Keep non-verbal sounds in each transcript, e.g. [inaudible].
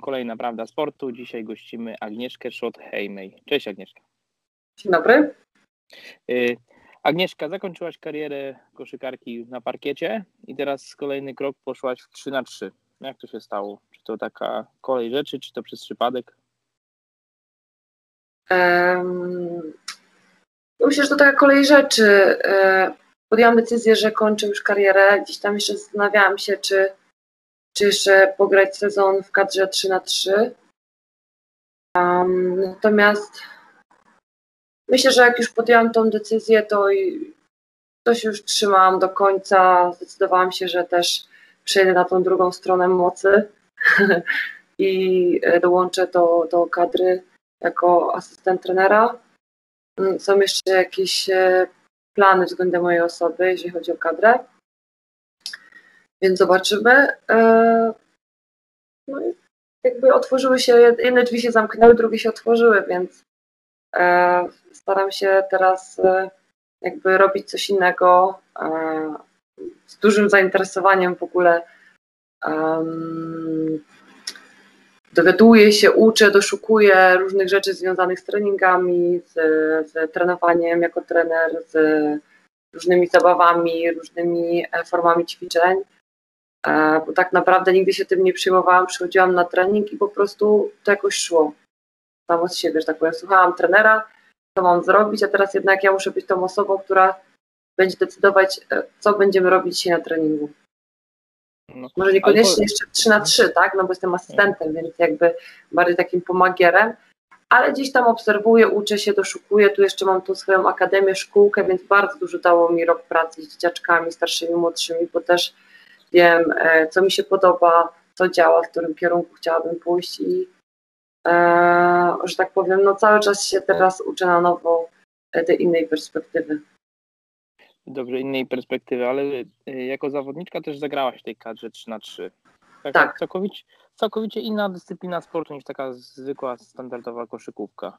Kolejna Prawda Sportu. Dzisiaj gościmy Agnieszkę Schott-Heimej. Cześć Agnieszka. Dzień dobry. Y, Agnieszka, zakończyłaś karierę koszykarki na parkiecie i teraz kolejny krok poszłaś w 3 na 3. Jak to się stało? Czy to taka kolej rzeczy, czy to przez przypadek? Um, myślę, że to taka kolej rzeczy. E, podjęłam decyzję, że kończę już karierę. Gdzieś tam jeszcze zastanawiałam się, czy, czy jeszcze pograć sezon w kadrze 3 na 3 um, Natomiast myślę, że jak już podjęłam tą decyzję, to, to się już trzymałam do końca. Zdecydowałam się, że też przejdę na tą drugą stronę mocy [laughs] i e, dołączę do, do kadry jako asystent trenera. Mm, są jeszcze jakieś e, plany względem mojej osoby, jeżeli chodzi o kadrę. Więc zobaczymy. E, no i jakby otworzyły się, jedne drzwi się zamknęły, drugie się otworzyły, więc staram się teraz jakby robić coś innego z dużym zainteresowaniem w ogóle dowiaduję się, uczę, doszukuję różnych rzeczy związanych z treningami, z, z trenowaniem jako trener, z różnymi zabawami, różnymi e, formami ćwiczeń. E, bo tak naprawdę nigdy się tym nie przyjmowałam, przychodziłam na trening i po prostu to jakoś szło. Samo z siebie, że tak powiem. Słuchałam trenera, co mam zrobić, a teraz jednak ja muszę być tą osobą, która będzie decydować, e, co będziemy robić dzisiaj na treningu. No, Może niekoniecznie albo... jeszcze 3 na 3, tak? No bo jestem asystentem, więc jakby bardziej takim pomagierem, ale gdzieś tam obserwuję, uczę się, doszukuję. Tu jeszcze mam tą swoją akademię, szkółkę, więc bardzo dużo dało mi rok pracy z dzieciaczkami, starszymi, młodszymi, bo też wiem, e, co mi się podoba, co działa, w którym kierunku chciałabym pójść i e, że tak powiem, no cały czas się teraz uczę na nowo tej innej perspektywy. Dobrze, innej perspektywy, ale jako zawodniczka też zagrałaś w tej kadrze 3 na 3 tak. tak. Całkowicie, całkowicie inna dyscyplina sportu niż taka zwykła, standardowa koszykówka.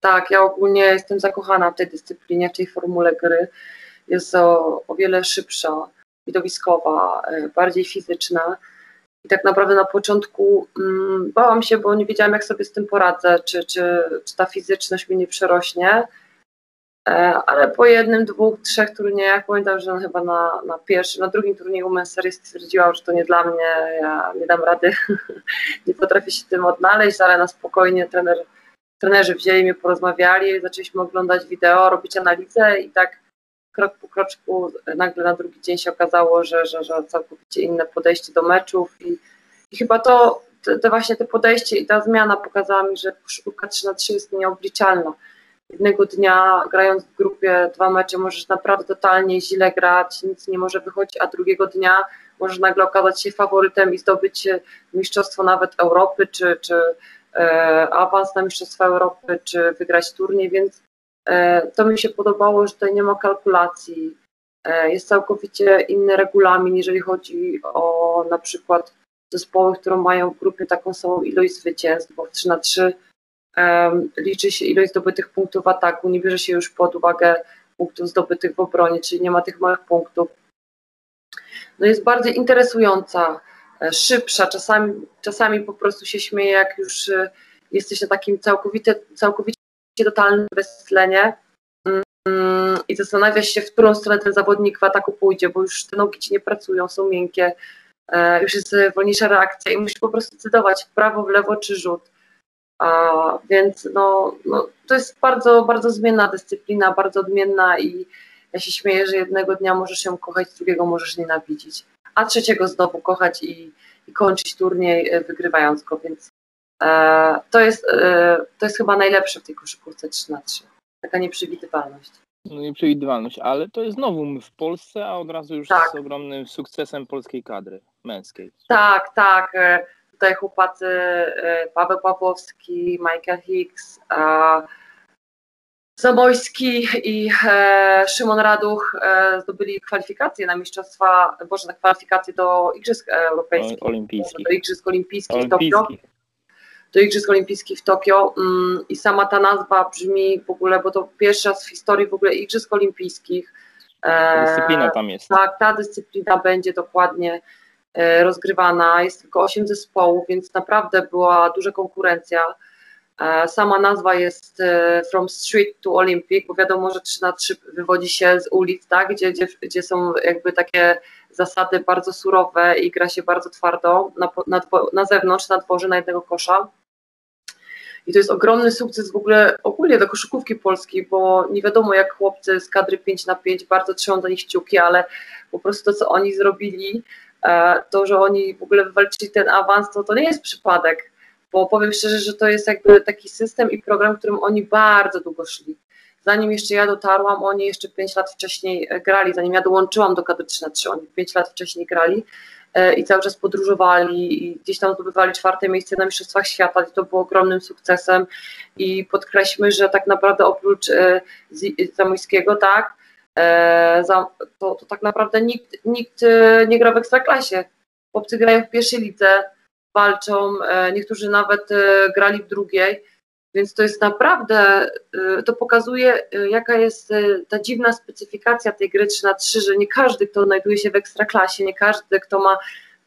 Tak, ja ogólnie jestem zakochana w tej dyscyplinie, w tej formule gry. Jest o, o wiele szybsza, widowiskowa, e, bardziej fizyczna. I tak naprawdę na początku mm, bałam się, bo nie wiedziałam, jak sobie z tym poradzę, czy, czy, czy ta fizyczność mi nie przerośnie. E, ale po jednym, dwóch, trzech turniejach pamiętam, że chyba na, na pierwszym, na drugim turnieju Men's Series stwierdziłam, że to nie dla mnie, ja nie dam rady, [laughs] nie potrafię się tym odnaleźć, ale na spokojnie trener, trenerzy wzięli mnie, porozmawiali, zaczęliśmy oglądać wideo, robić analizę i tak krok po kroczku nagle na drugi dzień się okazało, że, że, że całkowicie inne podejście do meczów i, i chyba to, te, te, właśnie te podejście i ta zmiana pokazała mi, że koszykówka 3 na 3 jest nieobliczalna. Jednego dnia grając w grupie dwa mecze możesz naprawdę totalnie źle grać, nic nie może wychodzić, a drugiego dnia możesz nagle okazać się faworytem i zdobyć mistrzostwo nawet Europy, czy, czy e, awans na mistrzostwa Europy, czy wygrać turniej, więc e, to mi się podobało, że tutaj nie ma kalkulacji. E, jest całkowicie inny regulamin, jeżeli chodzi o na przykład zespoły, które mają w grupie taką samą ilość zwycięstw, bo w 3 na 3 liczy się ilość zdobytych punktów ataku, nie bierze się już pod uwagę punktów zdobytych w obronie, czyli nie ma tych małych punktów. No jest bardzo interesująca, e, szybsza, czasami, czasami po prostu się śmieje, jak już e, jesteś na takim całkowicie, całkowicie totalnym beztlenie mm, i zastanawiasz się, w którą stronę ten zawodnik w ataku pójdzie, bo już te nogi ci nie pracują, są miękkie, e, już jest wolniejsza reakcja i musisz po prostu decydować w prawo, w lewo czy rzut. A, więc no, no, to jest bardzo, bardzo zmienna dyscyplina, bardzo odmienna i ja się śmieję, że jednego dnia możesz ją kochać, drugiego możesz nienawidzić, a trzeciego znowu kochać i, i kończyć turniej e, wygrywając go, więc e, to, jest, e, to jest chyba najlepsze w tej koszykówce 3 na 3 taka nieprzewidywalność. No nieprzewidywalność, ale to jest nowum w Polsce, a od razu już tak. z ogromnym sukcesem polskiej kadry męskiej. Tak, tak. E, tutaj chłopacy Paweł Pawłowski, Michael Hicks, Zabojski i e, Szymon Raduch e, zdobyli kwalifikacje na mistrzostwa, boże, na kwalifikacje do Igrzysk Europejskich, olimpijskich. do Igrzysk Olimpijskich w Tokio. Do Igrzysk Olimpijskich w Tokio mm, i sama ta nazwa brzmi w ogóle, bo to pierwszy raz w historii w ogóle Igrzysk Olimpijskich. Ta dyscyplina tam jest. Tak, ta dyscyplina będzie dokładnie rozgrywana. Jest tylko 8 zespołów, więc naprawdę była duża konkurencja. Sama nazwa jest From Street to Olympic, bo wiadomo, że 3 na 3 wywodzi się z ulic, tak? gdzie, gdzie, gdzie są jakby takie zasady bardzo surowe i gra się bardzo twardo na, na, na zewnątrz, na dworze, na jednego kosza. I to jest ogromny sukces w ogóle ogólnie do koszykówki polskiej, bo nie wiadomo jak chłopcy z kadry 5 na 5 bardzo trzymam do nich kciuki, ale po prostu to, co oni zrobili, e, to, że oni w ogóle wywalczyli ten awans, to, to nie jest przypadek, bo powiem szczerze, że to jest jakby taki system i program, którym oni bardzo długo szli. Zanim jeszcze ja dotarłam, oni jeszcze 5 lat wcześniej e, grali, zanim ja dołączyłam do kadry 3 na 3, oni 5 lat wcześniej grali i cały czas podróżowali i gdzieś tam zdobywali czwarte miejsce na Mistrzostwach Świata i to było ogromnym sukcesem i podkreślmy, że tak naprawdę oprócz e, Zamojskiego, tak, e, to, to tak naprawdę nikt, nikt nie gra w Ekstraklasie. Chłopcy grają w pierwszej lidze, walczą, niektórzy nawet grali w drugiej, więc to jest naprawdę, y, to pokazuje, y, jaka jest y, ta dziwna specyfikacja tej gry 3 na 3 że nie każdy, kto znajduje się w ekstraklasie, nie każdy, kto ma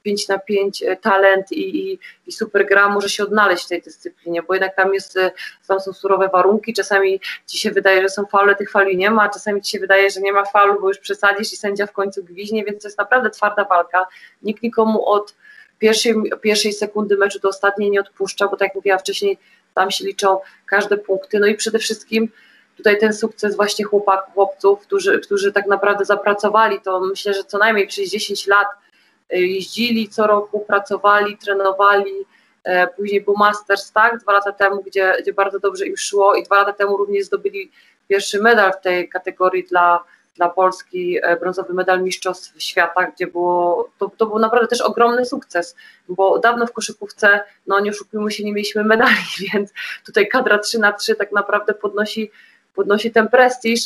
5 na 5 talent i, i, i, super gra, może się odnaleźć w tej dyscyplinie, bo jednak tam jest, tam są surowe warunki, czasami ci się wydaje, że są faule, tych fali nie ma, czasami ci się wydaje, że nie ma faulu, bo już przesadzisz i sędzia w końcu gwiźnie, więc to jest naprawdę twarda walka. Nikt nikomu od pierwszej, pierwszej sekundy meczu do ostatniej nie odpuszcza, bo tak jak mówiłam wcześniej, tam się liczą każde punkty. No i przede wszystkim tutaj ten sukces właśnie chłopaków, chłopców, którzy, którzy tak naprawdę zapracowali, to myślę, że co najmniej przez 10 lat y, jeździli co roku, pracowali, trenowali, e, później był Masters, tak, dwa lata temu, gdzie, gdzie bardzo dobrze im szło i dwa lata temu również zdobyli pierwszy medal w tej kategorii dla dla Polski e, brązowy medal Mistrzostw Świata, gdzie było, to, to był naprawdę też ogromny sukces, bo dawno w koszykówce, no nie oszukujmy się, nie mieliśmy medali, [laughs] więc tutaj kadra 3 na 3 tak naprawdę podnosi, podnosi ten prestiż.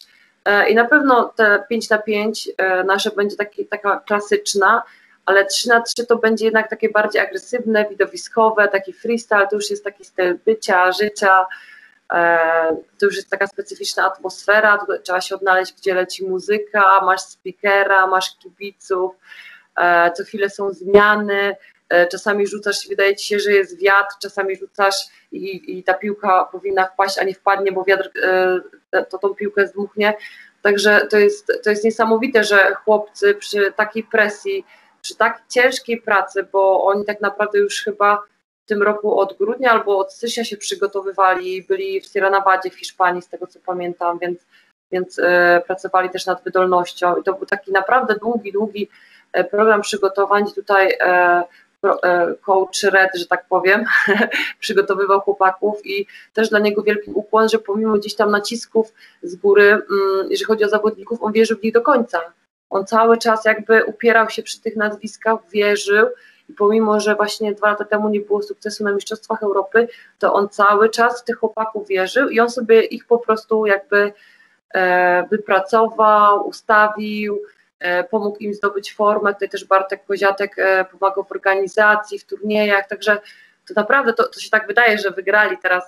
E, i na pewno te 5 na 5 e, nasze będzie taki, taka klasyczna, ale 3 na 3 to będzie jednak takie bardziej agresywne, widowiskowe, taki freestyle, to już jest taki styl bycia, życia, to już jest taka specyficzna atmosfera, trzeba się odnaleźć, gdzie leci muzyka, masz speakera, masz kibiców, e, co chwilę są zmiany, e, czasami rzucasz, wydaje ci się, że jest wiatr, czasami rzucasz i, i ta piłka powinna wpaść, a nie wpadnie, bo wiatr to tą piłkę zdmuchnie. Także to jest, to jest niesamowite, że chłopcy przy takiej presji, przy tak ciężkiej pracy, bo oni tak naprawdę już chyba tym roku od grudnia albo od stycznia się przygotowywali, byli w Sierra Nevadzie w Hiszpanii, z tego co pamiętam, więc, więc e, pracowali też nad wydolnością i to był taki naprawdę długi, długi e, program przygotowań. Tutaj e, coach Red, że tak powiem, [laughs] przygotowywał chłopaków i też dla niego wielki ukłon, że pomimo gdzieś tam nacisków z góry, mm, jeżeli chodzi o zawodników, on wierzył w nich do końca. On cały czas jakby upierał się przy tych nazwiskach, wierzył i pomimo, że właśnie dwa lata temu nie było sukcesu na Mistrzostwach Europy, to on cały czas w tych chłopaków wierzył i on sobie ich po prostu jakby e, wypracował, ustawił, e, pomógł im zdobyć formę. Tutaj też Bartek Koziatek e, pomagał w organizacji, w turniejach, także to naprawdę to, to się tak wydaje, że wygrali teraz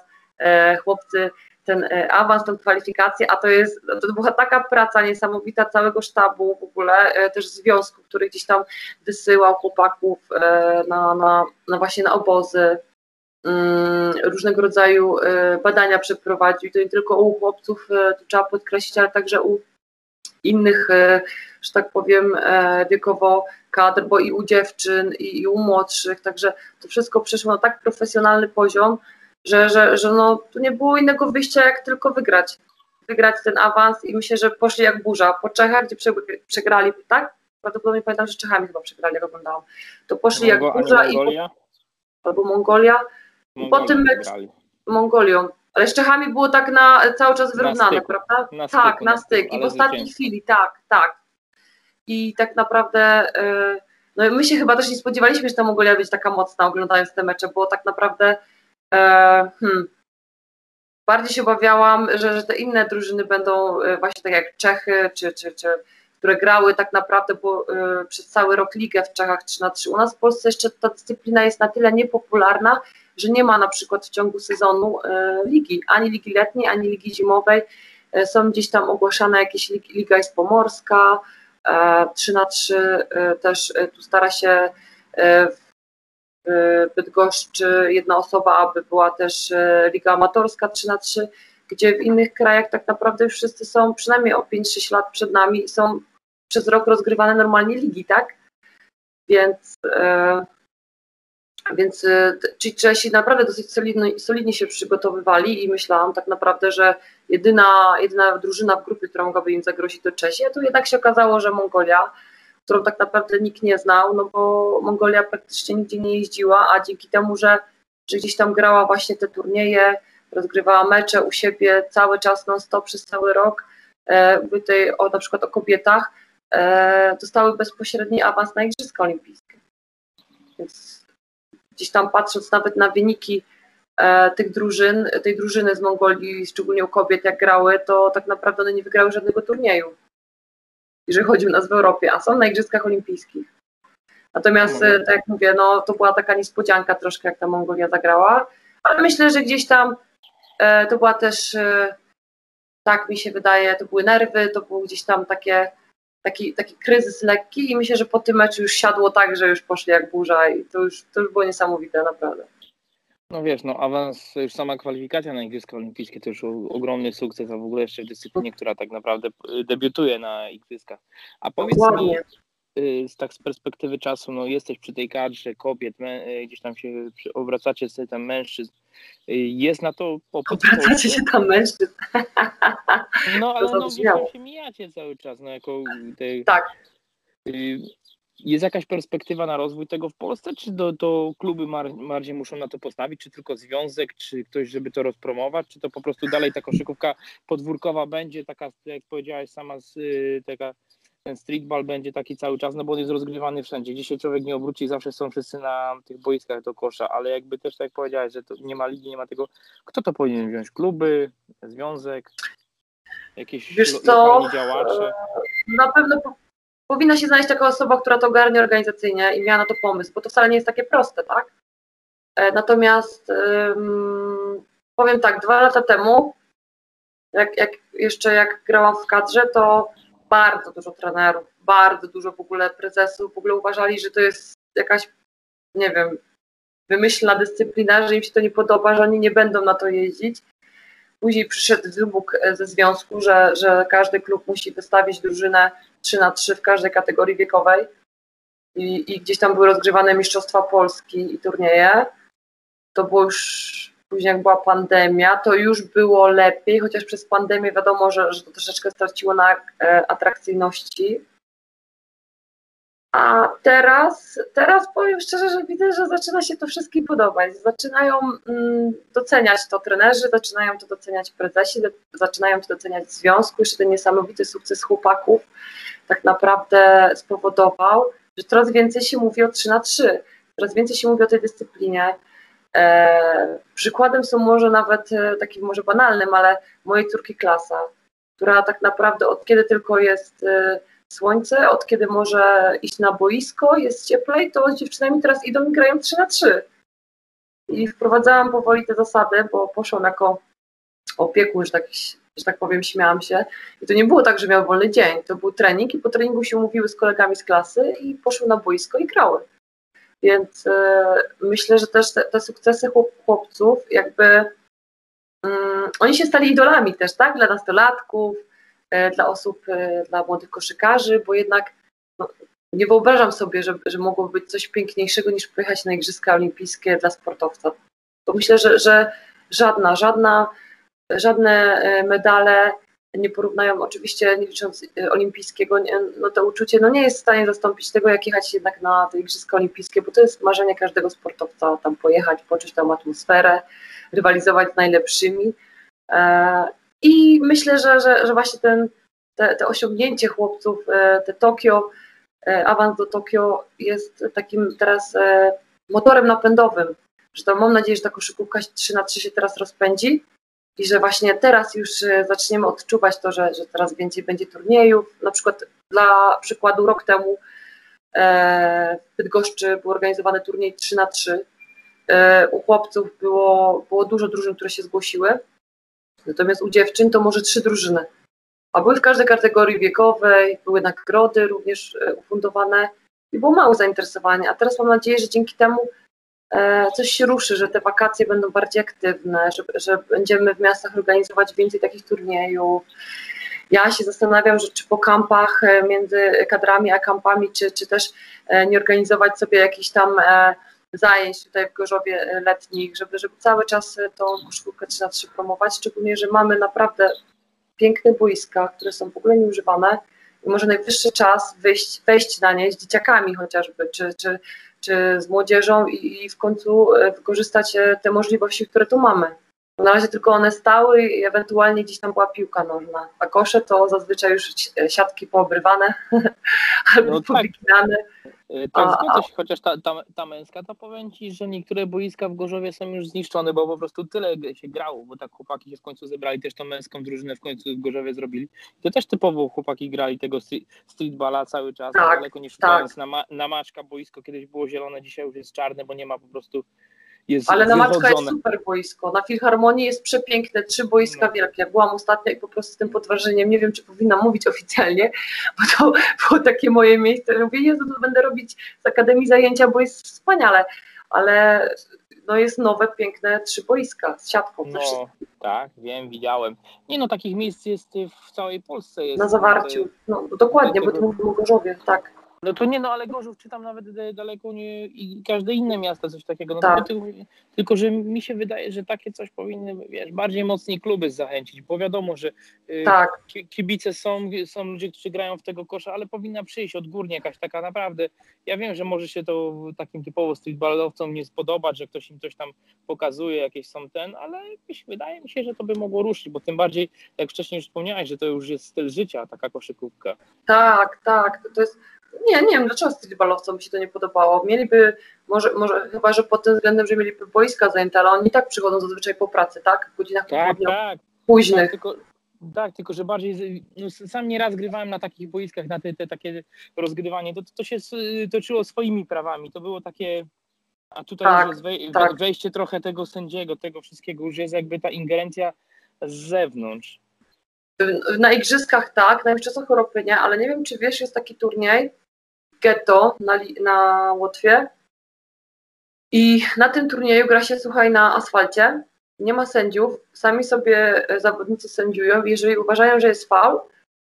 chłopcy ten e, awans, tą kwalifikację, a to jest, to była taka praca niesamowita całego sztabu w ogóle, e, też związku, który gdzieś tam wysyłał chłopaków e, na, na, na właśnie na obozy, mm, różnego rodzaju badania przeprowadził, to nie tylko u chłopców, to trzeba podkreślić, ale także u innych, że tak powiem, wiekowo kadr, bo i u dziewczyn, i, i u młodszych, także to wszystko przeszło na tak profesjonalny poziom, że, że, że no, tu nie było innego wyjścia, jak tylko wygrać. Wygrać ten awans i myślę, że poszli jak burza. Po Czechach, gdzie przegrali, tak? Prawdopodobnie pamiętam, że Czechami chyba przegrali, jak oglądałam. To poszli jak burza i po, albo Mongolia. I po tym Mongolią. Ale z Czechami było tak na cały czas wyrównane, na prawda? Na tak, styku, na styk. I w ostatniej chwili, tak, tak. I tak naprawdę yy, no my się chyba też nie spodziewaliśmy, że ta Mongolia będzie taka mocna oglądając te mecze, bo tak naprawdę E, hmm, bardziej się obawiałam, że, że te inne drużyny będą e, właśnie tak jak Czechy, czy, czy, czy które grały tak naprawdę bo, y, przez cały rok ligę w Czechach 3 na 3. U nas w Polsce jeszcze ta dyscyplina jest na tyle niepopularna, że nie ma na przykład w ciągu sezonu ligi, ani ligi letniej, ani ligi zimowej. Są gdzieś tam ogłaszane jakieś ligi, liga jest pomorska, 3 na 3 też tu stara się w Bydgoszczy jedna osoba, aby była też liga amatorska 3 na 3 gdzie w innych krajach tak naprawdę już wszyscy są przynajmniej o 5-6 lat przed nami i są przez rok rozgrywane normalnie ligi, tak? Więc, e, więc ci Czesi naprawdę dosyć solidnie, solidnie się przygotowywali i myślałam tak naprawdę, że jedyna, jedyna drużyna w grupie, która mogłaby im zagrozić to Czesi, a tu jednak się okazało, że Mongolia, którą tak naprawdę nikt nie znał, no bo Mongolia praktycznie nigdzie nie jeździła, a dzięki temu, że, że gdzieś tam grała właśnie te turnieje, rozgrywała mecze u siebie cały czas non-stop przez cały rok, e, tutaj o, na przykład o kobietach, e, dostały bezpośredni awans na Igrzyska Olimpijskie. Więc gdzieś tam patrząc nawet na wyniki e, tych drużyn, tej drużyny z Mongolii, szczególnie u kobiet, jak grały, to tak naprawdę one nie wygrały żadnego turnieju, jeżeli chodzi o nas w Europie, a są na Igrzyskach Olimpijskich. Natomiast, tak jak mówię, no, to była taka niespodzianka troszkę, jak ta Mongolia zagrała, ale myślę, że gdzieś tam E, to była też, e, tak mi się wydaje, to były nerwy, to był gdzieś tam takie, taki, taki kryzys lekki i myślę, że po tym meczu już siadło tak, że już poszli jak burza i to już, to już było niesamowite, naprawdę. No wiesz, no awans, już sama kwalifikacja na Igrzyska Olimpijskie to już ogromny sukces, a w ogóle jeszcze w dyscyplinie, która tak naprawdę e, debiutuje na Igrzyskach. A powiedz Dokładnie. mi, Y, z, tak z perspektywy czasu, no jesteś przy tej kadrze kobiet, me, y, gdzieś tam się obracacie z tam mężczyzn, y, jest na to popyt. Obracacie się tam mężczyzn. No ale no się mijacie cały czas, no jako te, Tak. Jest jakaś perspektywa na rozwój tego w Polsce, czy to, to kluby bardziej muszą na to postawić, czy tylko związek, czy ktoś, żeby to rozpromować, czy to po prostu dalej ta koszykówka podwórkowa będzie taka, jak powiedziałaś sama, taka ten streetball będzie taki cały czas, no bo on jest rozgrywany wszędzie. Dzisiaj człowiek nie obróci, zawsze są wszyscy na tych boiskach do kosza, ale jakby też tak jak powiedziałeś, że to nie ma ligi, nie ma tego, kto to powinien wziąć? Kluby, związek, jakieś Wiesz co, działacze? Na pewno powinna się znaleźć taka osoba, która to ogarnie organizacyjnie i miała na to pomysł, bo to wcale nie jest takie proste, tak? E, natomiast powiem tak, dwa lata temu, jak, jak jeszcze jak grałam w kadrze, to bardzo dużo trenerów, bardzo dużo w ogóle prezesów w ogóle uważali, że to jest jakaś, nie wiem, wymyślna dyscyplina, że im się to nie podoba, że oni nie będą na to jeździć. Później przyszedł wybóg e, ze związku, że, że każdy klub musi wystawić drużynę 3 na 3 w każdej kategorii wiekowej. I, I, gdzieś tam były rozgrywane Mistrzostwa Polski i turnieje. To było już później jak była pandemia, to już było lepiej, chociaż przez pandemię wiadomo, że, że to troszeczkę straciło na e, atrakcyjności. A teraz, teraz powiem szczerze, że widzę, że zaczyna się to wszystkim podobać. Zaczynają mm, doceniać to trenerzy, zaczynają to doceniać prezesi, zaczynają to doceniać związku. Jeszcze ten niesamowity sukces chłopaków tak naprawdę spowodował, że coraz więcej się mówi o 3 na 3 coraz więcej się mówi o tej dyscyplinie. E, przykładem są może nawet e, takim może banalnym, ale mojej córki klasa, która tak naprawdę od kiedy tylko jest e, słońce, od kiedy może iść na boisko, jest cieplej, to z dziewczynami teraz idą i grają 3 na 3. I wprowadzałam powoli te zasady, bo poszłam jako opiekun, że tak, że tak powiem, śmiałam się. I to nie było tak, że miał wolny dzień. To był trening i po treningu się mówiły z kolegami z klasy i poszły na boisko i grały. Więc e, myślę, że też te, te sukcesy chłopców, jakby um, oni się stali idolami też, tak? Dla nastolatków, dla osób, e, dla młodych koszykarzy, bo jednak no, nie wyobrażam sobie, że, że mogłoby być coś piękniejszego niż pojechać na Igrzyska Olimpijskie dla sportowca. To myślę, że, że żadna, żadna, żadne medale nie porównają, oczywiście nie licząc olimpijskiego, no to uczucie no nie jest w stanie zastąpić tego, jak jechać jednak na te Igrzyska Olimpijskie, bo to jest marzenie każdego sportowca, tam pojechać, poczuć tę atmosferę, rywalizować z najlepszymi. E, I myślę, że, że, że właśnie ten, te, te osiągnięcie chłopców, e, te Tokio, e, awans do Tokio jest takim teraz motorem napędowym, że mam nadzieję, że ta koszykówka 3 na 3 się teraz rozpędzi, i że właśnie teraz już e, zaczniemy odczuwać to, że, że coraz więcej będzie turniejów. Na przykład dla przykładu rok temu e, w Bydgoszczy był organizowany turniej 3 na 3 e, U chłopców było, było dużo drużyn, które się zgłosiły, natomiast u dziewczyn to może trzy drużyny. A były w każdej kategorii wiekowej, były nagrody również ufundowane i było mało zainteresowania, a teraz mam nadzieję, że dzięki temu e, coś się ruszy, że te wakacje będą bardziej aktywne, że, że będziemy w miastach organizować więcej takich turniejów. Ja się zastanawiam, że czy po kampach e, między kadrami a kampami, czy, czy też e, nie organizować sobie jakichś tam zajęć tutaj w Gorzowie letnich, żeby, żeby cały czas tą koszulkę 3 na 3 promować, szczególnie, że mamy naprawdę piękne boiska, które są w ogóle nieużywane i może najwyższy czas wyjść, wejść na nie z dzieciakami chociażby, czy, czy, czy z młodzieżą i, i w końcu e, wykorzystać e, te możliwości, które tu mamy. Na razie tylko one stały i ewentualnie gdzieś tam była piłka nożna, a kosze to zazwyczaj już siatki poobrywane [laughs] albo no tak. Y, tak, zgadza się, chociaż ta, ta, ta, męska, to powiem Ci, że niektóre boiska w Gorzowie są już zniszczone, bo po prostu tyle się grało, bo tak chłopaki się w końcu zebrali, też tą męską drużynę w końcu w Gorzowie zrobili. To też typowo chłopaki grali tego streetballa cały czas, tak, daleko nie szukając tak. na, ma, na maczka boisko, kiedyś było zielone, dzisiaj już jest czarne, bo nie ma po prostu jest Ale na Maczka jest super boisko. Na Filharmonii jest przepiękne, trzy boiska no. wielkie. Byłam ostatnio i po prostu z tym podważeniem, nie wiem, czy powinnam mówić oficjalnie, [laughs] bo to było takie moje miejsce. Mówię, Jezu, to będę robić z Akademii zajęcia, bo jest wspaniale. Ale no jest nowe, piękne trzy boiska z siatką. No, tak, wiem, widziałem. Nie no, takich miejsc jest w całej Polsce. Jest, na zawarciu, no dokładnie, bo to mówimy o Gorzowie, tak. No to nie, no ale Gorzów czy tam nawet daleko nie i każde inne miasto coś takiego. No tak. tylko, tylko, że mi się wydaje, że takie coś powinny, wiesz, bardziej mocniej kluby zachęcić, bo wiadomo, że y, tak. kibice są, są ludzie, którzy grają w tego kosza, ale powinna przyjść odgórnie jakaś taka naprawdę. Ja wiem, że może się to takim typowo streetballowcom nie spodobać, że ktoś im coś tam pokazuje, jakieś są ten, ale wydaje mi się, że to by mogło ruszyć, bo tym bardziej, jak wcześniej już wspomniałeś, że to już jest styl życia, taka koszykówka. Tak, tak. To jest nie, nie wiem, dlaczego streetballowcom mi się to nie podobało. Mieliby, może, może chyba, że pod tym względem, że mieliby boiska zajęte, ale oni tak przychodzą zazwyczaj po pracy, tak? W godzinach tak, tak. późnych. Tak, tylko, tak, tylko że bardziej, no, sam nieraz grywałem na takich boiskach, na te, te takie rozgrywanie, to, to się toczyło swoimi prawami, to było takie, a tutaj tak, już jest tak. wejście trochę tego sędziego, tego wszystkiego, już jest jakby ta ingerencja z zewnątrz. Na igrzyskach tak, na Mistrzostwach Europy nie, ale nie wiem, czy wiesz, jest taki turniej Ghetto na, na Łotwie i na tym turnieju gra się, słuchaj, na asfalcie, nie ma sędziów, sami sobie zawodnicy sędziują jeżeli uważają, że jest faul,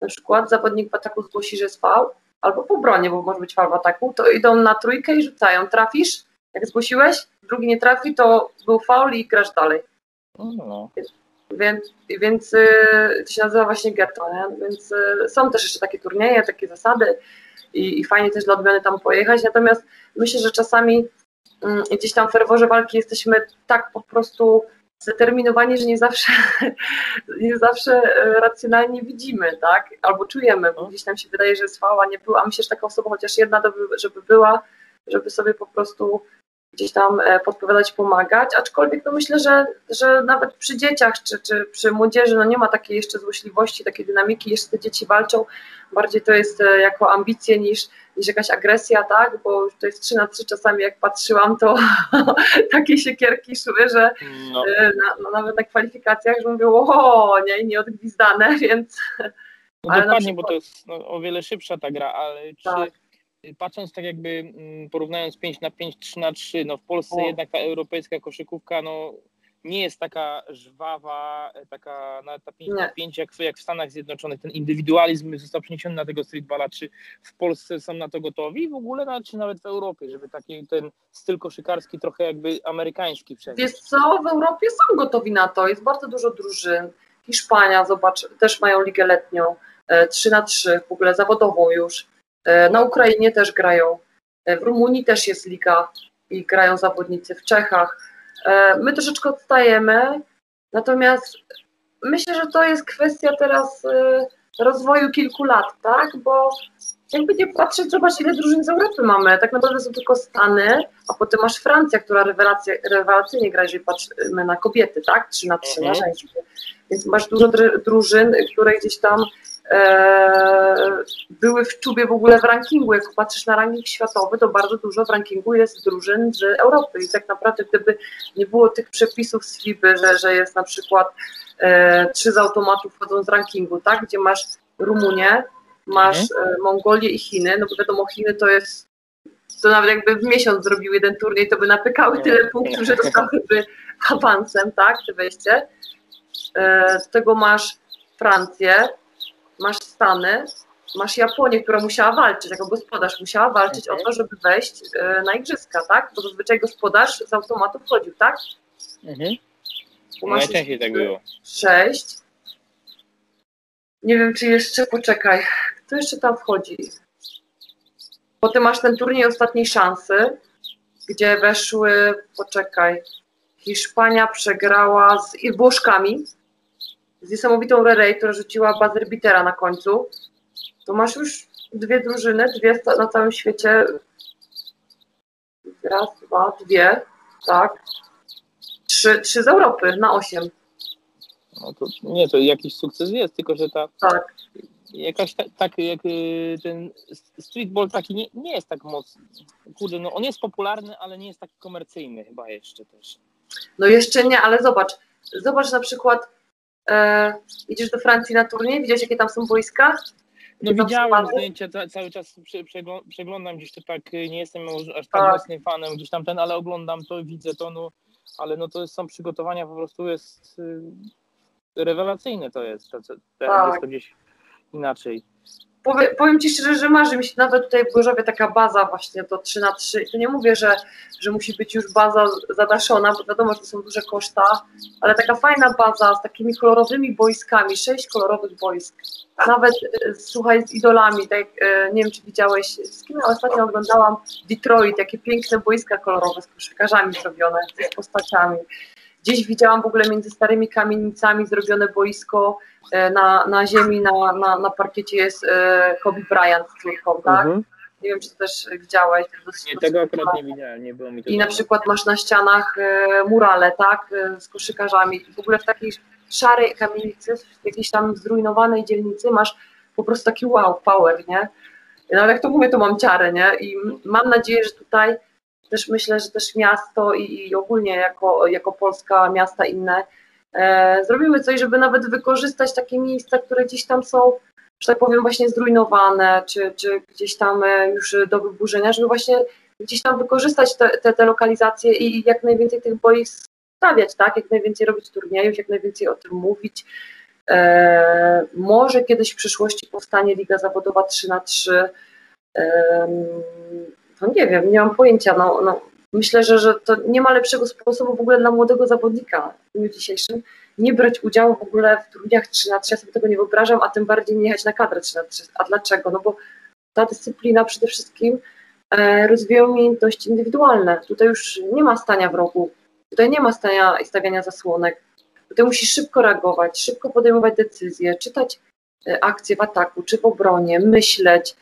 na przykład zawodnik w ataku zgłosi, że jest faul, albo po bronie, bo może być faul w ataku, to idą na trójkę i rzucają. Trafisz, jak zgłosiłeś, drugi nie trafi, to był faul i grasz dalej. No. Więc, więc y, to się nazywa właśnie ghetto, nie? więc y, są też jeszcze takie turnieje, takie zasady i, i fajnie też dla odmiany tam pojechać, natomiast myślę, że czasami mm, gdzieś tam w ferworze walki jesteśmy tak po prostu zdeterminowani, że nie zawsze, [laughs] nie zawsze y, racjonalnie widzimy, tak? Albo czujemy, bo gdzieś nam się wydaje, że jest fała, nie była. Myślę, że taka osoba chociaż jedna, żeby była, żeby sobie po prostu gdzieś tam e, podpowiadać, pomagać, aczkolwiek no myślę, że, że nawet przy dzieciach czy, czy przy młodzieży no nie ma takiej jeszcze złośliwości, takiej dynamiki, jeszcze te dzieci walczą, bardziej to jest e, jako ambicje niż, niż jakaś agresja, tak, bo to jest 3 na 3 czasami jak patrzyłam, to [laughs] takie siekierki szły, że no. E, na, no, nawet na kwalifikacjach, że mówią, o nie, nieodgwizdane, [laughs] więc... No dokładnie, przykład... bo to jest no, o wiele szybsza ta gra, ale czy... Tak patrząc tak jakby mm, porównując 5 na 5, 3 na 3, no w Polsce o. jednak ta europejska koszykówka no nie jest taka żwawa, taka na ta 5 na 5 jak, jak w Stanach Zjednoczonych. Ten indywidualizm został przeniesiony na tego streetballa. Czy w Polsce są na to gotowi? W ogóle, czy nawet w Europie, żeby taki ten styl koszykarski trochę jakby amerykański przenieść? Wiesz co, w Europie są gotowi na to. Jest bardzo dużo drużyn. Hiszpania, zobacz, też mają ligę letnią, 3 e, na 3 w ogóle zawodową już. E, na Ukrainie też grają, e, w Rumunii też jest liga i grają zawodnicy w Czechach. E, my troszeczkę odstajemy, natomiast myślę, że to jest kwestia teraz rozwoju kilku lat, tak? Bo jakby nie patrzeć, zobacz ile drużyn z Europy mamy. Tak naprawdę są tylko Stany, a potem masz Francja, która rewelacyjnie gra, jeżeli patrzymy na kobiety, tak? 3 na 3 na żeńskie. Więc masz dużo drużyn, które gdzieś tam były w czubie w ogóle w rankingu. Jak patrzysz na ranking światowy, to bardzo dużo w rankingu jest drużyn z Europy. I tak naprawdę, gdyby nie było tych przepisów z FIBY, że, że jest na przykład e, trzy z automatów wchodzą z rankingu, tak? Gdzie masz Rumunię, masz mhm. e, Mongolię i Chiny, no bo wiadomo, Chiny to jest to nawet jakby w miesiąc zrobił jeden turniej, to by napykały tyle punktów, że dostałyby awansem, tak, czy wejście. E, z tego masz Francję, masz Stany, masz Japonię, która musiała walczyć, jako gospodarz musiała walczyć okay. o to, żeby wejść e, na igrzyska, tak? Bo zazwyczaj gospodarz z automatu wchodził, tak? Mhm. Najczęściej tak było. Sześć. Nie wiem, czy jeszcze, poczekaj, kto jeszcze tam wchodzi? Potem masz ten turniej ostatniej szansy, gdzie weszły, poczekaj, Hiszpania przegrała z Włoszkami, z niesamowitą Rerey, która rzuciła buzzer bitera na końcu. To masz już dwie drużyny, dwie na całym świecie. Raz, dwa, dwie, tak. Trzy, trzy z Europy na osiem. No to nie, to jakiś sukces jest, tylko że ta. Tak. Jakaś tak, tak jak y, ten streetball taki nie, nie jest tak mocny. Kurde, no on jest popularny, ale nie jest taki komercyjny chyba jeszcze też. No jeszcze nie, ale zobacz. Zobacz na przykład, e, idziesz do Francji na turniej, widziałeś jakie tam są boiska? No widziałem zdjęcia, cały czas przeglądam gdzieś to tak, nie jestem aż tak, tak. mocnym fanem gdzieś tam ten, ale oglądam to, widzę to, no, ale no to są przygotowania, po prostu jest y, rewelacyjne to jest, to, to, tak. jest to gdzieś inaczej. Powie, powiem Ci szczerze, że marzy mi się nawet tutaj w Gorzowie taka baza właśnie to 3 na 3 Tu nie mówię, że, że musi być już baza zadaszona, bo wiadomo, że to są duże koszta, ale taka fajna baza z takimi kolorowymi boiskami, sześć kolorowych boisk. Nawet e, słuchaj, z idolami, tak, e, nie wiem czy widziałeś, z kim ostatnio oglądałam Detroit, jakie piękne boiska kolorowe z koszykarzami zrobione, z postaciami. Gdzieś widziałam w ogóle między starymi kamienicami zrobione boisko, e, na, na ziemi, na, na, na parkiecie jest e, Kobe Bryant z córką, tak? Mhm. Nie wiem, czy też widziałeś. Nie, tego akurat nie widziałem, nie było mi to I na przykład masz na ścianach e, murale, tak, z koszykarzami. W ogóle w takiej szarej kamienicy, w jakiejś tam zrujnowanej dzielnicy masz po prostu taki wow, power, nie? No ale jak to mówię, to mam ciarę, nie? I mam nadzieję, że tutaj też myślę, że też miasto i, i ogólnie jako, jako Polska, miasta inne, e, zrobimy coś, żeby nawet wykorzystać takie miejsca, które gdzieś tam są, że tak powiem, właśnie zrujnowane, czy, czy gdzieś tam e, już do wyburzenia, żeby właśnie gdzieś tam wykorzystać te, te, te lokalizacje i jak najwięcej tych boisk stawiać, tak? Jak najwięcej robić turniejów, jak najwięcej o tym mówić. E, może kiedyś w przyszłości powstanie Liga Zawodowa 3 na 3 e, no nie wiem, nie mam pojęcia. No, no, myślę, że, że to nie ma lepszego sposobu w ogóle dla młodego zawodnika w dniu dzisiejszym nie brać udziału w ogóle w turniejach 3 na 3, ja sobie tego nie wyobrażam, a tym bardziej nie jechać na kadrę 3 na 3. A dlaczego? No bo ta dyscyplina przede wszystkim e, rozwija umiejętności indywidualne. Tutaj już nie ma stania w rogu, tutaj nie ma stania i stawiania zasłonek. Tutaj musisz szybko reagować, szybko podejmować decyzje, czytać e, akcje w ataku czy w obronie, myśleć,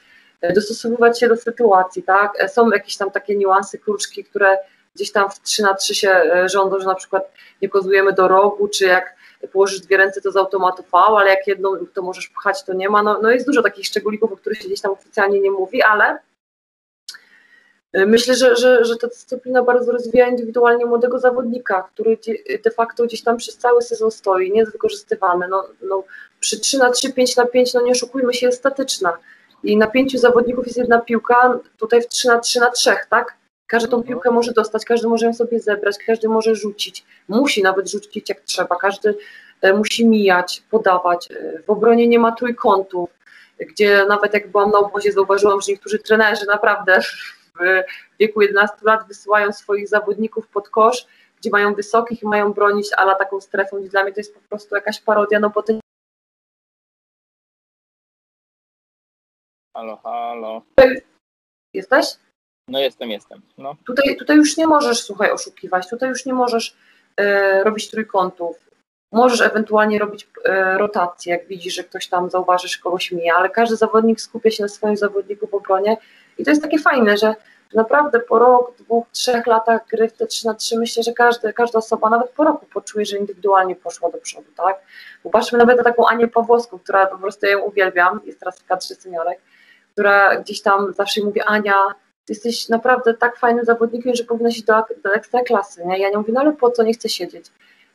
dostosowywać się do sytuacji, tak? E, są jakieś tam takie niuanse, kruczki, które gdzieś tam w 3 na 3 się e, rządzą, że na przykład nie kozujemy do rogu, czy jak położysz dwie ręce, to z automatu ale jak jedną to możesz pchać, to nie ma. No, no jest dużo takich szczególików, o których się gdzieś tam oficjalnie nie mówi, ale myślę, że, że, że ta dyscyplina bardzo rozwija indywidualnie młodego zawodnika, który de facto gdzieś tam przez cały sezon stoi, nie jest wykorzystywany. No, no, przy 3 na 3, 5 na 5, no nie oszukujmy się, jest statyczna i na pięciu zawodników jest jedna piłka, tutaj w 3 na 3 na 3, tak? Każdy tą mhm. piłkę może dostać, każdy może ją sobie zebrać, każdy może rzucić, musi nawet rzucić jak trzeba, każdy e, musi mijać, podawać. E, w obronie nie ma trójkątów, gdzie nawet jak byłam na obozie, zauważyłam, że niektórzy trenerzy naprawdę w wieku 11 lat wysyłają swoich zawodników pod kosz, gdzie mają wysokich i mają bronić, ale taką strefą. Dla mnie to jest po prostu jakaś parodia, no bo ten Halo, halo. Jesteś? No jestem, jestem. No. Tutaj, tutaj już nie możesz, słuchaj, oszukiwać, tutaj już nie możesz e, robić trójkątów. Możesz ewentualnie robić e, rotację, jak widzisz, że ktoś tam zauważysz, kogoś mija, ale każdy zawodnik skupia się na swoim zawodniku w obronie i to jest takie fajne, że naprawdę po rok, dwóch, trzech latach gry w te 3 na 3 myślę, że każdy, każda osoba nawet po roku poczuje, że indywidualnie poszła do przodu, tak? Popatrzmy nawet na taką Anię Pawłowską, która po prostu ja ją uwielbiam, jest teraz w kadrze seniorek, która gdzieś tam zawsze mówi, Ania, ty jesteś naprawdę tak fajnym zawodnikiem, że powinnaś iść do, do ekstraklasy, nie? Ja nie mówię, no ale po co, nie chcę siedzieć.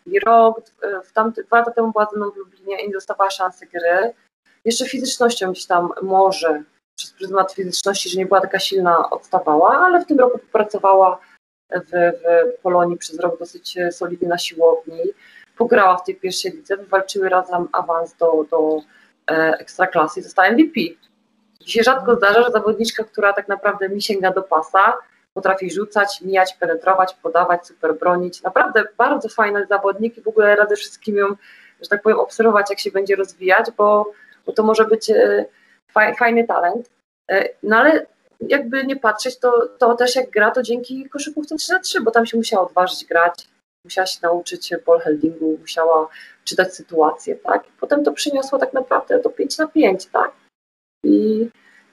I rok, w tamty, dwa lata temu była ze mną w Lublinie i nie dostawała szansy gry. Jeszcze fizycznością gdzieś tam może, przez pryzmat fizyczności, że nie była taka silna, odstawała, ale w tym roku popracowała w, w Polonii przez rok dosyć solidnie na siłowni. Pograła w tej pierwszej lidze, wywalczyły razem awans do, do e, ekstraklasy i została MVP. Się rzadko zdarza, że zawodniczka, która tak naprawdę mi sięga do pasa, potrafi rzucać, mijać, penetrować, podawać, super bronić. Naprawdę bardzo fajny zawodnik i w ogóle radzę wszystkim ją, że tak powiem, obserwować, jak się będzie rozwijać, bo, bo to może być e, fajny talent. E, no ale jakby nie patrzeć, to, to też jak gra, to dzięki koszykówce 3 na 3, bo tam się musiała odważyć grać, musiała się nauczyć ballhandlingu, musiała czytać sytuację, tak? I potem to przyniosło tak naprawdę do 5 na 5, tak? I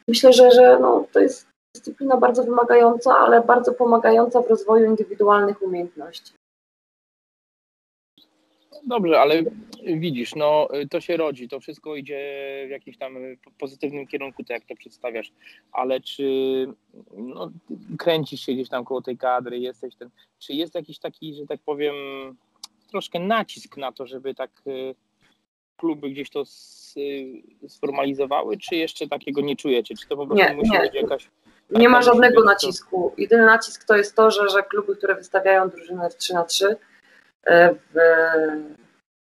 myślę, że, że no, to jest dyscyplina bardzo wymagająca, ale bardzo pomagająca w rozwoju indywidualnych umiejętności. Dobrze, ale widzisz, no to się rodzi, to wszystko idzie w jakimś tam pozytywnym kierunku, tak jak to przedstawiasz, ale czy no, kręcisz się gdzieś tam koło tej kadry, jesteś ten, czy jest jakiś taki, że tak powiem, troszkę nacisk na to, żeby tak y, kluby gdzieś to sformalizowały, czy jeszcze takiego nie czujecie? Czy to po prostu nie, musi nie. być jakaś... Nie ma żadnego nacisku. Jedyny nacisk to jest to, że, że kluby, które wystawiają drużynę w 3 na 3 e, w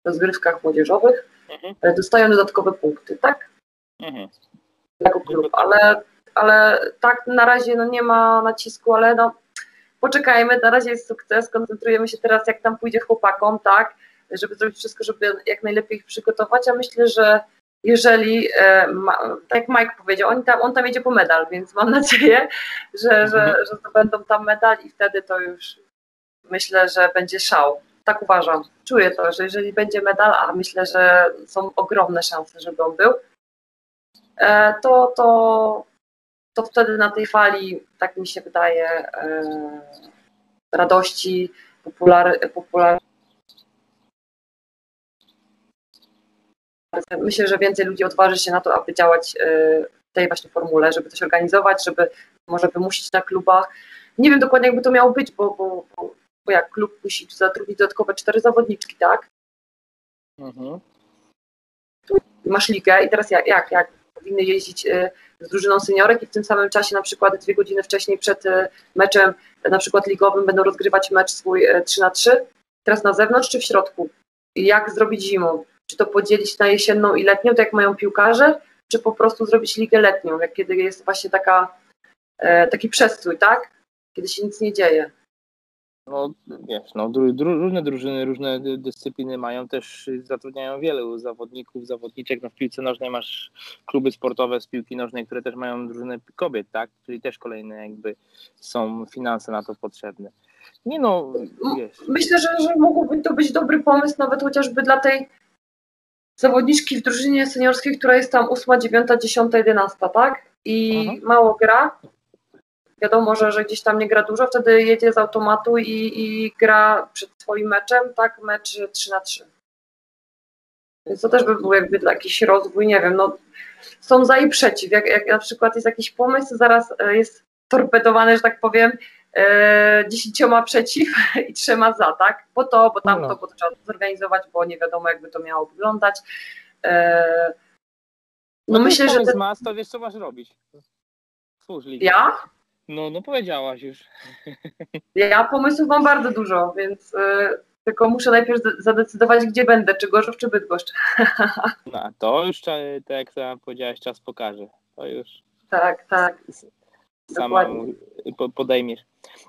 rozgrywkach młodzieżowych mhm. E, dostają dodatkowe punkty, tak? Mhm. Jako klub, ale, ale tak na razie no nie ma nacisku, ale no poczekajmy, na razie jest sukces, koncentrujemy się teraz jak tam pójdzie chłopakom, tak? Żeby zrobić wszystko, żeby jak najlepiej ich przygotować, a myślę, że jeżeli, e, tak jak Mike powiedział, on tam, on tam jedzie po medal, więc mam nadzieję, że, że, mhm. że to będą tam medal i wtedy to już myślę, że będzie szał. Tak uważam. Czuję to, że jeżeli będzie medal, a myślę, że są ogromne szanse, żeby on był, e, to, to, to wtedy na tej fali, tak mi się wydaje, e, radości, popular, popular Myślę, że więcej ludzi odważy się na to, aby działać e, w tej właśnie formule, żeby coś organizować, żeby może wymusić na klubach. Nie wiem dokładnie, jakby to miało być, bo, bo, bo, jak klub musi zatrudnić dodatkowe cztery zawodniczki, tak? Mhm. Masz ligę i teraz jak, jak, jak powinny jeździć e, z drużyną seniorek i w tym samym czasie na przykład dwie godziny wcześniej przed e, meczem na przykład ligowym będą rozgrywać mecz swój 3 na 3 teraz na zewnątrz czy w środku? Jak zrobić zimą? Czy to podzielić na jesienną i letnią, tak jak mają piłkarze, czy po prostu zrobić ligę letnią, jak kiedy jest właśnie taka, e, taki przestój, tak? Kiedy się nic nie dzieje. No wiesz, no, dru, dru, różne drużyny, różne dyscypliny mają też, zatrudniają wielu zawodników, zawodniczek. No, w piłce nożnej masz kluby sportowe z piłki nożnej, które też mają drużyny kobiet, tak? Czyli też kolejne jakby są finanse na to potrzebne. Nie no, wiesz. Myślę, że, że mógłby to być dobry pomysł nawet chociażby dla tej zawodniczki w drużynie seniorskiej, która jest tam 8, 9, 10, 11, tak? I mhm. mało gra. Wiadomo, że, że gdzieś tam nie gra dużo, wtedy jedzie z automatu i, i gra przed swoim meczem, tak? Mecz 3 na 3. Więc to też by był jakby dla jakiś rozwój, nie wiem, no są za i przeciw. Jak, jak na przykład jest jakiś pomysł, zaraz e, jest torpedowany, że tak powiem, dziesięcioma przeciw [laughs] i trzema za, tak? Po to, bo tamto, no. bo to trzeba zorganizować, bo nie wiadomo, jakby to miało wyglądać. E, no, no myślę, że. Ten... Mas, to wiesz, co masz robić. Służ Ja? No, no powiedziałaś już. Ja pomysłów mam bardzo dużo, więc y, tylko muszę najpierw zadecydować, gdzie będę, czy Gorzów, czy Bydgoszcz. [laughs] No, to już, tak jak powiedziałaś, czas pokaże. To już. Tak, tak sama podejmiesz.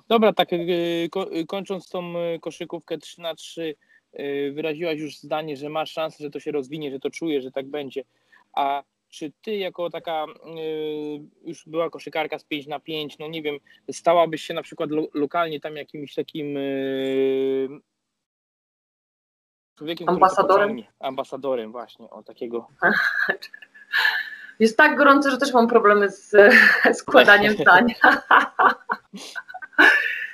Dobra, tak y, y, kończąc tą y, koszykówkę 3 na 3 wyraziłaś już zdanie, że masz szansę, że to się rozwinie, że to czujesz, że tak będzie. A czy ty jako taka już była koszykarka z 5 na 5, no nie wiem, stałabyś się na przykład lokalnie tam jakimś takim człowiekiem, ambasadorem? Ambasadorem właśnie, o takiego. [laughs] Jest tak gorąco, że też mam problemy z [laughs] składaniem zdań.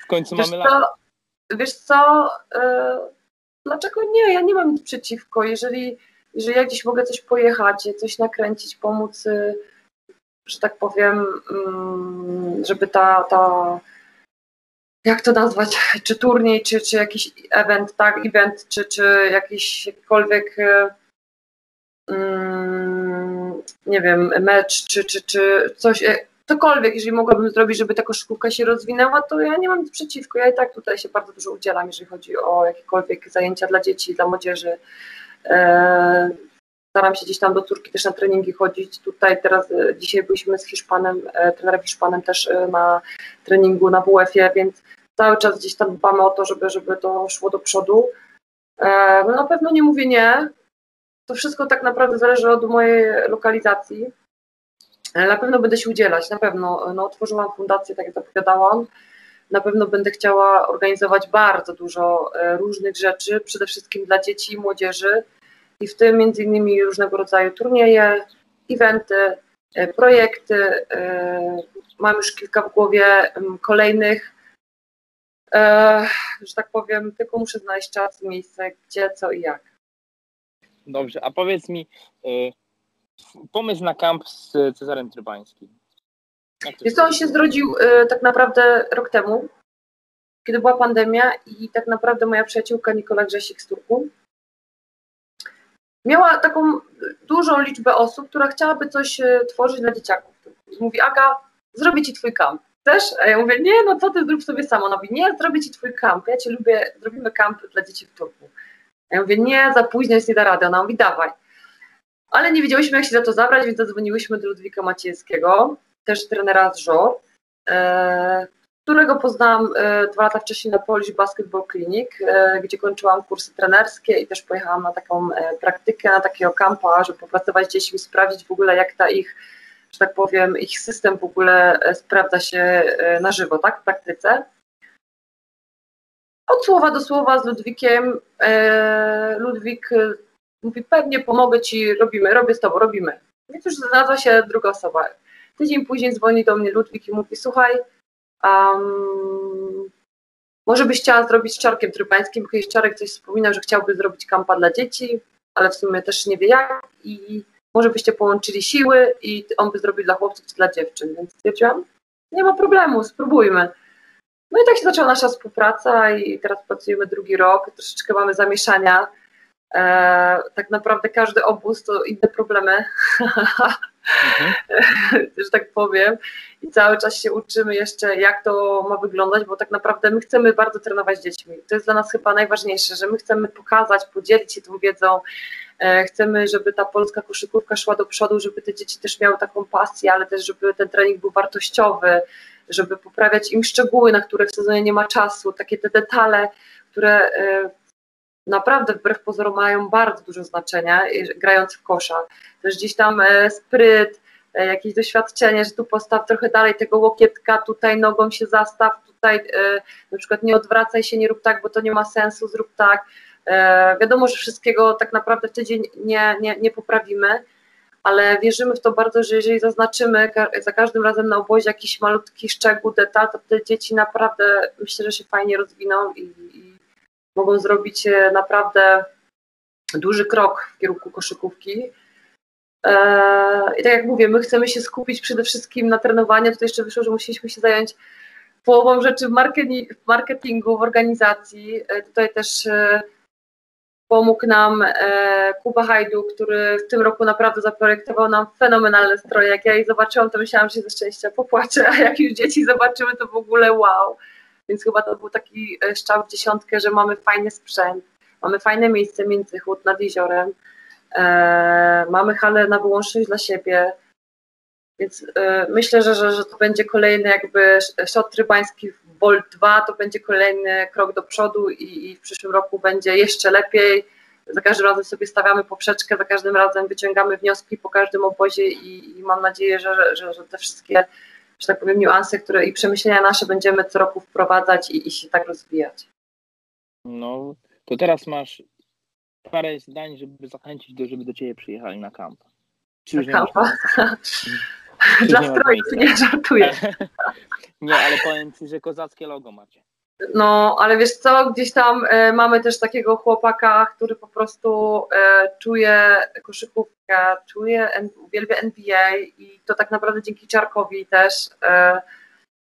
W końcu wiesz mamy co, Wiesz co, e, dlaczego nie? Ja nie mam nic przeciwko. Jeżeli, jeżeli ja gdzieś mogę coś pojechać, coś nakręcić, pomóc, e, że tak powiem, mm, żeby ta, ta jak to nazwać, czy turniej, czy, czy jakiś event, tak, event, czy, czy jakiś jakikolwiek e, mm, nie wiem, mecz czy, czy, czy coś, e, cokolwiek, jeżeli mogłabym zrobić, żeby ta koszykówka się rozwinęła, to ja nie mam nic przeciwko. Ja i tak tutaj się bardzo dużo udzielam, jeżeli chodzi o jakiekolwiek zajęcia dla dzieci, dla młodzieży. E, staram się gdzieś tam do córki też na treningi chodzić. Tutaj teraz, e, dzisiaj byliśmy z Hiszpanem, trenerem Hiszpanem też na treningu na WF-ie, więc cały czas gdzieś tam dbamy o to, żeby, żeby to szło do przodu. No na pewno nie mówię nie, to wszystko tak naprawdę zależy od mojej lokalizacji. Na pewno będę się udzielać, na pewno. No, otworzyłam fundację, tak jak zapowiadałam. Na pewno będę chciała organizować bardzo dużo e, różnych rzeczy, przede wszystkim dla dzieci i młodzieży, i w tym między innymi różnego rodzaju turnieje, eventy, e, projekty. E, mam już kilka w głowie kolejnych, że tak powiem, tylko muszę znaleźć czas, miejsce, gdzie, co i jak. Dobrze, a powiedz mi, y, pomysł na kamp z Cezarem Trybańskim. Jest to on się zrodził y, tak naprawdę rok temu, kiedy była pandemia i tak naprawdę moja przyjaciółka Nikola Grzesik z Turku miała taką dużą liczbę osób, która chciałaby coś y, tworzyć dla dzieciaków. Mówi, Aga, zrobię ci twój kamp. Chcesz? A ja mówię, nie, no co ty, zrób sobie sama. Ona mówi, nie, zrobię ci twój kamp. Ja cię lubię, zrobimy kamp dla dzieci w Turku. Ja mówię, nie, za późno jest, nie da rady. Ona mówi, dawaj. Ale nie wiedzieliśmy, jak się za to zabrać, więc zadzwoniłyśmy do Ludwika Maciejskiego, też trenera z żor, e, którego poznałam e, dwa lata wcześniej na Polish Basketball Clinic, e, gdzie kończyłam kursy trenerskie i też pojechałam na taką praktykę, na takiego kampa, żeby popracować z dziećmi, sprawdzić w ogóle, jak ta ich, że tak powiem, ich system w ogóle sprawdza się na żywo, tak, w praktyce od słowa do słowa z Ludwikiem. E, Ludwik e, mówi, pewnie pomogę ci, robimy, robię z tobą, robimy. Więc już znalazła się druga osoba. Tydzień później dzwoni do mnie Ludwik i mówi, słuchaj, um, może byś chciała zrobić z Czarkiem Trybańskim, bo kiedyś Czarek coś wspominał, że chciałby zrobić kampa dla dzieci, ale w sumie też nie wie jak i może byście połączyli siły i on by zrobił dla chłopców czy dla dziewczyn, więc stwierdziłam, nie ma problemu, spróbujmy. No i tak się zaczęła nasza współpraca i teraz pracujemy drugi rok, troszeczkę mamy zamieszania. E, tak naprawdę każdy obóz to inne problemy, mhm. [laughs] że tak powiem. I cały czas się uczymy jeszcze, jak to ma wyglądać, bo tak naprawdę my chcemy bardzo trenować z dziećmi. To jest dla nas chyba najważniejsze, że my chcemy pokazać, podzielić się tą wiedzą. E, chcemy, żeby ta polska koszykówka szła do przodu, żeby te dzieci też miały taką pasję, ale też, żeby ten trening był wartościowy, żeby poprawiać im szczegóły, na które w sezonie nie ma czasu, takie te detale, które e, naprawdę wbrew pozorom mają bardzo dużo znaczenia, grając w kosza. Też gdzieś tam e, spryt, e, jakieś doświadczenie, że tu postaw trochę dalej tego łokietka, tutaj nogą się zastaw, tutaj na przykład nie odwracaj się, nie rób tak, bo to nie ma sensu, zrób tak. Wiadomo, że wszystkiego tak naprawdę w tydzień nie, nie, nie poprawimy, ale wierzymy w to bardzo, że jeżeli zaznaczymy za każdym razem na obozie jakiś malutki szczegół, detal, to te dzieci naprawdę myślę, że się fajnie rozwiną i, i mogą zrobić e, naprawdę duży krok w kierunku koszykówki. E, I tak jak mówię, my chcemy się skupić przede wszystkim na trenowaniu. Tutaj jeszcze wyszło, że musieliśmy się zająć połową rzeczy w marketingu, w organizacji. E, tutaj też Pomógł nam e, Kuba Hajdu, który w tym roku naprawdę zaprojektował nam fenomenalne stroje. Jak ja je zobaczyłam, to myślałam, że się ze szczęścia popłaczę, a jak już dzieci zobaczymy, to w ogóle wow. Więc chyba to był taki e, szczał w dziesiątkę, że mamy fajny sprzęt, mamy fajne miejsce między chód nad jeziorem, e, mamy halę na wyłączność dla siebie, więc myślę, że, że, że to będzie kolejny jakby szot trybański w Bolt 2 to będzie kolejny krok do przodu i, i, w przyszłym roku będzie jeszcze lepiej. Za każdym razem sobie stawiamy poprzeczkę, za każdym razem wyciągamy wnioski po każdym obozie i, i mam nadzieję, że, że, że, te wszystkie, że tak powiem, niuanse które i przemyślenia nasze będziemy co roku wprowadzać i, i się tak rozwijać. No, to teraz masz parę zdań, żeby zachęcić do, żeby do Ciebie przyjechali na kamp. Czy na kampa? [laughs] [laughs] Dla strojów, nie żartuję. [laughs] nie, ale powiem Ci, że kozackie logo macie. No, ale wiesz co, gdzieś tam e, mamy też takiego chłopaka, który po prostu e, czuje koszykówkę, czuje, uwielbia NBA i to tak naprawdę dzięki Czarkowi też e,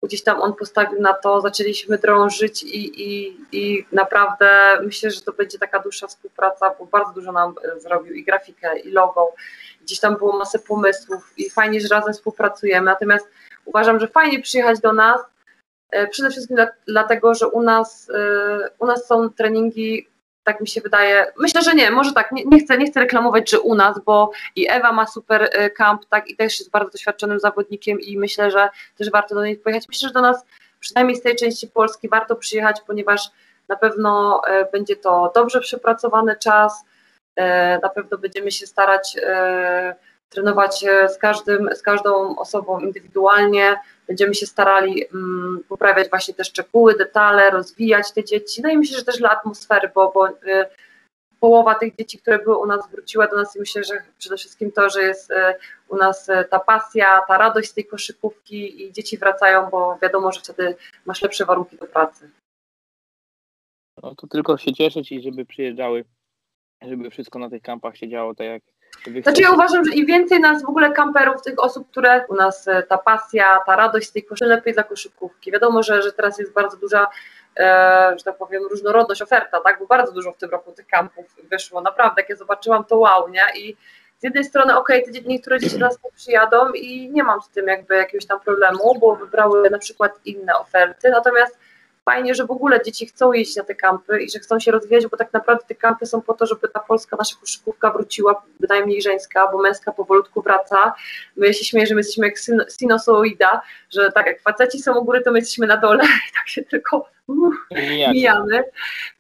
gdzieś tam on postawił na to, zaczęliśmy drążyć i, i, i naprawdę myślę, że to będzie taka dłuższa współpraca, bo bardzo dużo nam e, zrobił i grafikę, i logo, gdzieś tam było masę pomysłów i fajnie, że razem współpracujemy, natomiast uważam, że fajnie przyjechać do nas, e, przede wszystkim dlatego, że u nas, e, u nas są treningi tak mi się wydaje. Myślę, że nie, może tak, nie, nie, chcę, nie chcę reklamować, że u nas, bo i Ewa ma super kamp, tak, i też jest bardzo doświadczonym zawodnikiem i myślę, że też warto do niej pojechać. Myślę, że do nas, przynajmniej z tej części Polski, warto przyjechać, ponieważ na pewno e, będzie to dobrze przepracowany czas, e, na pewno będziemy się starać trenować z, każdym, z każdą osobą indywidualnie, będziemy się starali um, poprawiać właśnie te szczegóły, detale, rozwijać te dzieci, no i myślę, że też dla atmosfery, bo, bo y, połowa tych dzieci, które były u nas, wróciła do nas i myślę, że przede wszystkim to, że jest y, u nas y, ta pasja, ta radość z tej koszykówki i dzieci wracają, bo wiadomo, że wtedy masz lepsze warunki do pracy. No to tylko się cieszyć i żeby przyjeżdżały, żeby wszystko na tych kampach się działo tak jak znaczy ja uważam, że im więcej nas w ogóle kamperów, tych osób, które u nas e, ta pasja, ta radość z tej koszy, lepiej dla koszykówki. Wiadomo, że, że teraz jest bardzo duża, e, że tak powiem, różnorodność, oferta, tak, bo bardzo dużo w tym roku tych kampów wyszło, naprawdę, jak je zobaczyłam, to wow, nie, i z jednej strony, okej, okay, te niektóre dzieci do nas nie przyjadą i nie mam z tym jakby jakiegoś tam problemu, bo wybrały na przykład inne oferty, natomiast fajnie, że w ogóle dzieci chcą jeść na te kampy i że chcą się rozwijać, bo tak naprawdę te kampy są po to, żeby ta polska nasza koszykówka wróciła, bynajmniej żeńska, bo męska powolutku wraca. My się śmieję, że my jesteśmy jak sinusoida, że tak jak faceci są u góry, to my jesteśmy na dole [laughs] i tak się tylko uh, mijamy.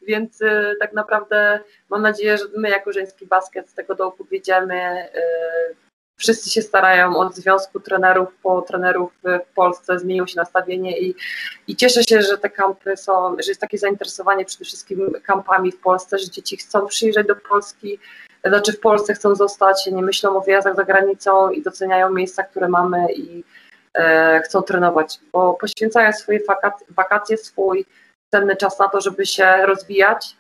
Więc y, tak naprawdę mam nadzieję, że my jako żeński basket z tego dołku wyjdziemy y, wszyscy się starają od związku trenerów po trenerów w Polsce, zmieniło się nastawienie i, i cieszę się, że te kampy są, że jest takie zainteresowanie przede wszystkim kampami w Polsce, że dzieci chcą przyjeżdżać do Polski, znaczy w Polsce chcą zostać, nie myślą o wyjazdach za granicą i doceniają miejsca, które mamy i e, chcą trenować, bo poświęcają swoje wakacje, swój cenny czas na to, żeby się rozwijać,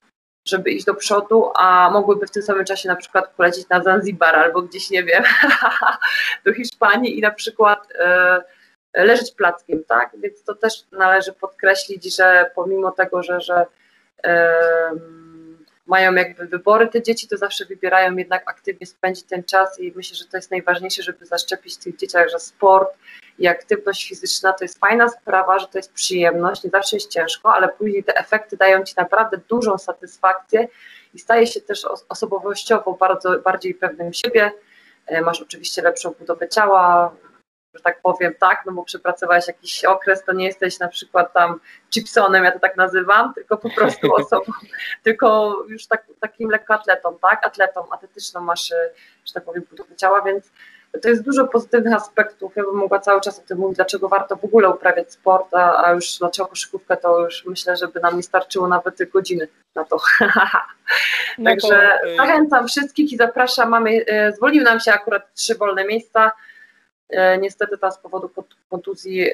żeby iść do przodu, a mogłyby w tym samym czasie na przykład polecieć na Zanzibar albo gdzieś, nie wiem, [laughs] do Hiszpanii i na przykład e, leżeć plackiem, tak? Więc to też należy podkreślić, że pomimo tego, że, że mają jakby wybory te dzieci, to zawsze wybierają jednak aktywnie spędzić ten czas i myślę, że to jest najważniejsze, żeby zaszczepić tych dzieciach, że sport i aktywność fizyczna to jest fajna sprawa, że to jest przyjemność, nie zawsze jest ciężko, ale później te efekty dają ci naprawdę dużą satysfakcję i staje się też osobowościowo bardzo bardziej pewnym siebie. E, masz oczywiście lepszą budowę ciała, że tak powiem, tak, no bo przepracowałeś jakiś okres, to nie jesteś na przykład tam chipsonem, ja to tak nazywam, tylko po prostu [laughs] osobą, tylko już tak, takim lekkoatletą, tak, atletą, atletyczną masz, e, że tak powiem, budowę ciała, więc to jest dużo pozytywnych aspektów. Ja bym mogła cały czas o tym mówić, dlaczego warto w ogóle uprawiać sport, a, a już dlaczego koszykówkę, to już myślę, żeby nam nie starczyło nawet godziny na to. [laughs] no Także to, y- zachęcam wszystkich i zapraszam. Mamy, y, zwolniły nam się akurat trzy wolne miejsca. Y, niestety tam z powodu kontuzji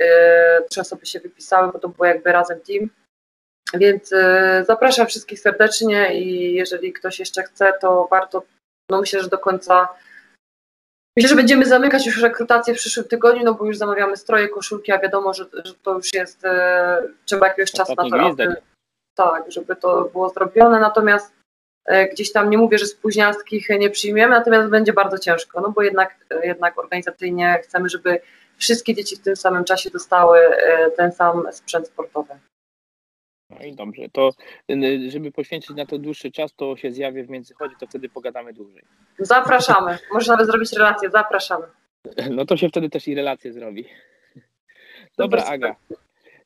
trzy osoby się wypisały, bo to było jakby razem team. Więc zapraszam wszystkich serdecznie i jeżeli ktoś jeszcze chce, to warto, no myślę, że do końca Myślę, że będziemy zamykać już rekrutację w przyszłym tygodniu, no bo już zamawiamy stroje, koszulki, a wiadomo, że, że to już jest, e, trzeba jakiegoś czasu na to, aby, tak, żeby to było zrobione, natomiast e, gdzieś tam nie mówię, że spóźnialskich nie przyjmiemy, natomiast będzie bardzo ciężko, no bo jednak, e, jednak organizacyjnie chcemy, żeby wszystkie dzieci w tym samym czasie dostały e, ten sam sprzęt sportowy. No i dobrze, to y, żeby poświęcić na to dłuższy czas, to się zjawię w międzychodzie, to wtedy pogadamy dłużej. Zapraszamy. Można nawet zrobić relację, zapraszamy. [laughs] No to się wtedy też i relację zrobi. Dobra, Aga.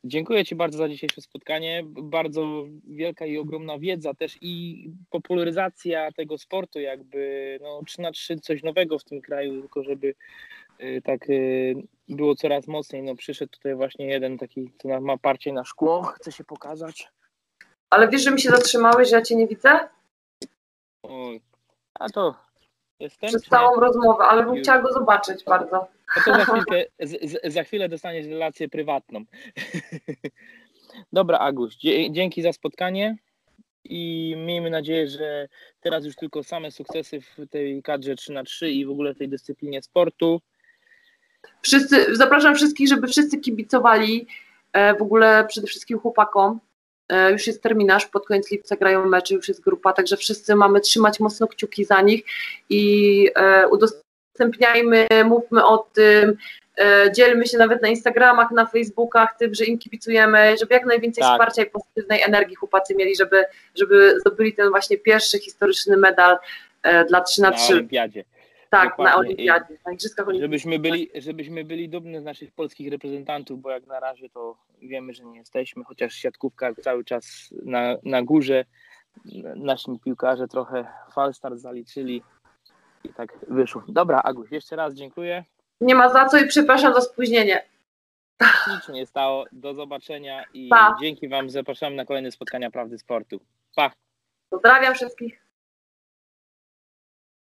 Dziękuję Ci bardzo za dzisiejsze spotkanie. Bardzo wielka i ogromna wiedza też i popularyzacja tego sportu, jakby no, 3 na 3 coś nowego w tym kraju, tylko żeby y, tak y, było coraz mocniej. No przyszedł tutaj właśnie jeden taki, co ma parcie na szkło, chce się pokazać. Ale wiesz, że mi się zatrzymałeś, że ja Cię nie widzę? O, a to jestem. Przez całą rozmowę, ale bym chciała go zobaczyć bardzo. No to za, [laughs] chwilkę, z, za chwilę dostaniesz relację prywatną. [laughs] Dobra, Aguś, dzięki za spotkanie i miejmy nadzieję, że teraz już tylko same sukcesy w tej kadrze 3 na 3 i w ogóle w tej dyscyplinie sportu. Wszyscy, zapraszam wszystkich, żeby wszyscy kibicowali e, w ogóle przede wszystkim chłopakom. E, już jest terminarz, pod koniec lipca grają mecze, już jest grupa, także wszyscy mamy trzymać mocno kciuki za nich i e, udostępniajmy, mówmy o tym, dzielmy się nawet na Instagramach, na Facebookach tym, że im kibicujemy, żeby jak najwięcej tak. wsparcia i pozytywnej energii chłopacy mieli, żeby, żeby zdobyli ten właśnie pierwszy historyczny medal dla 3 na 3 Na olimpiadzie. Tak, Dokładnie. na olimpiadzie, na Igrzyskach. Żebyśmy byli, żebyśmy byli dumni z naszych polskich reprezentantów, bo jak na razie to wiemy, że nie jesteśmy, chociaż siatkówka cały czas na, na górze. Nasi piłkarze trochę falstart zaliczyli i tak wyszło. Dobra, Aguś, jeszcze raz dziękuję. Nie ma za co i przepraszam za spóźnienie. Nic nie stało. Do zobaczenia i pa. dzięki Wam zapraszam na kolejne spotkania Prawdy Sportu. Pa! Pozdrawiam wszystkich.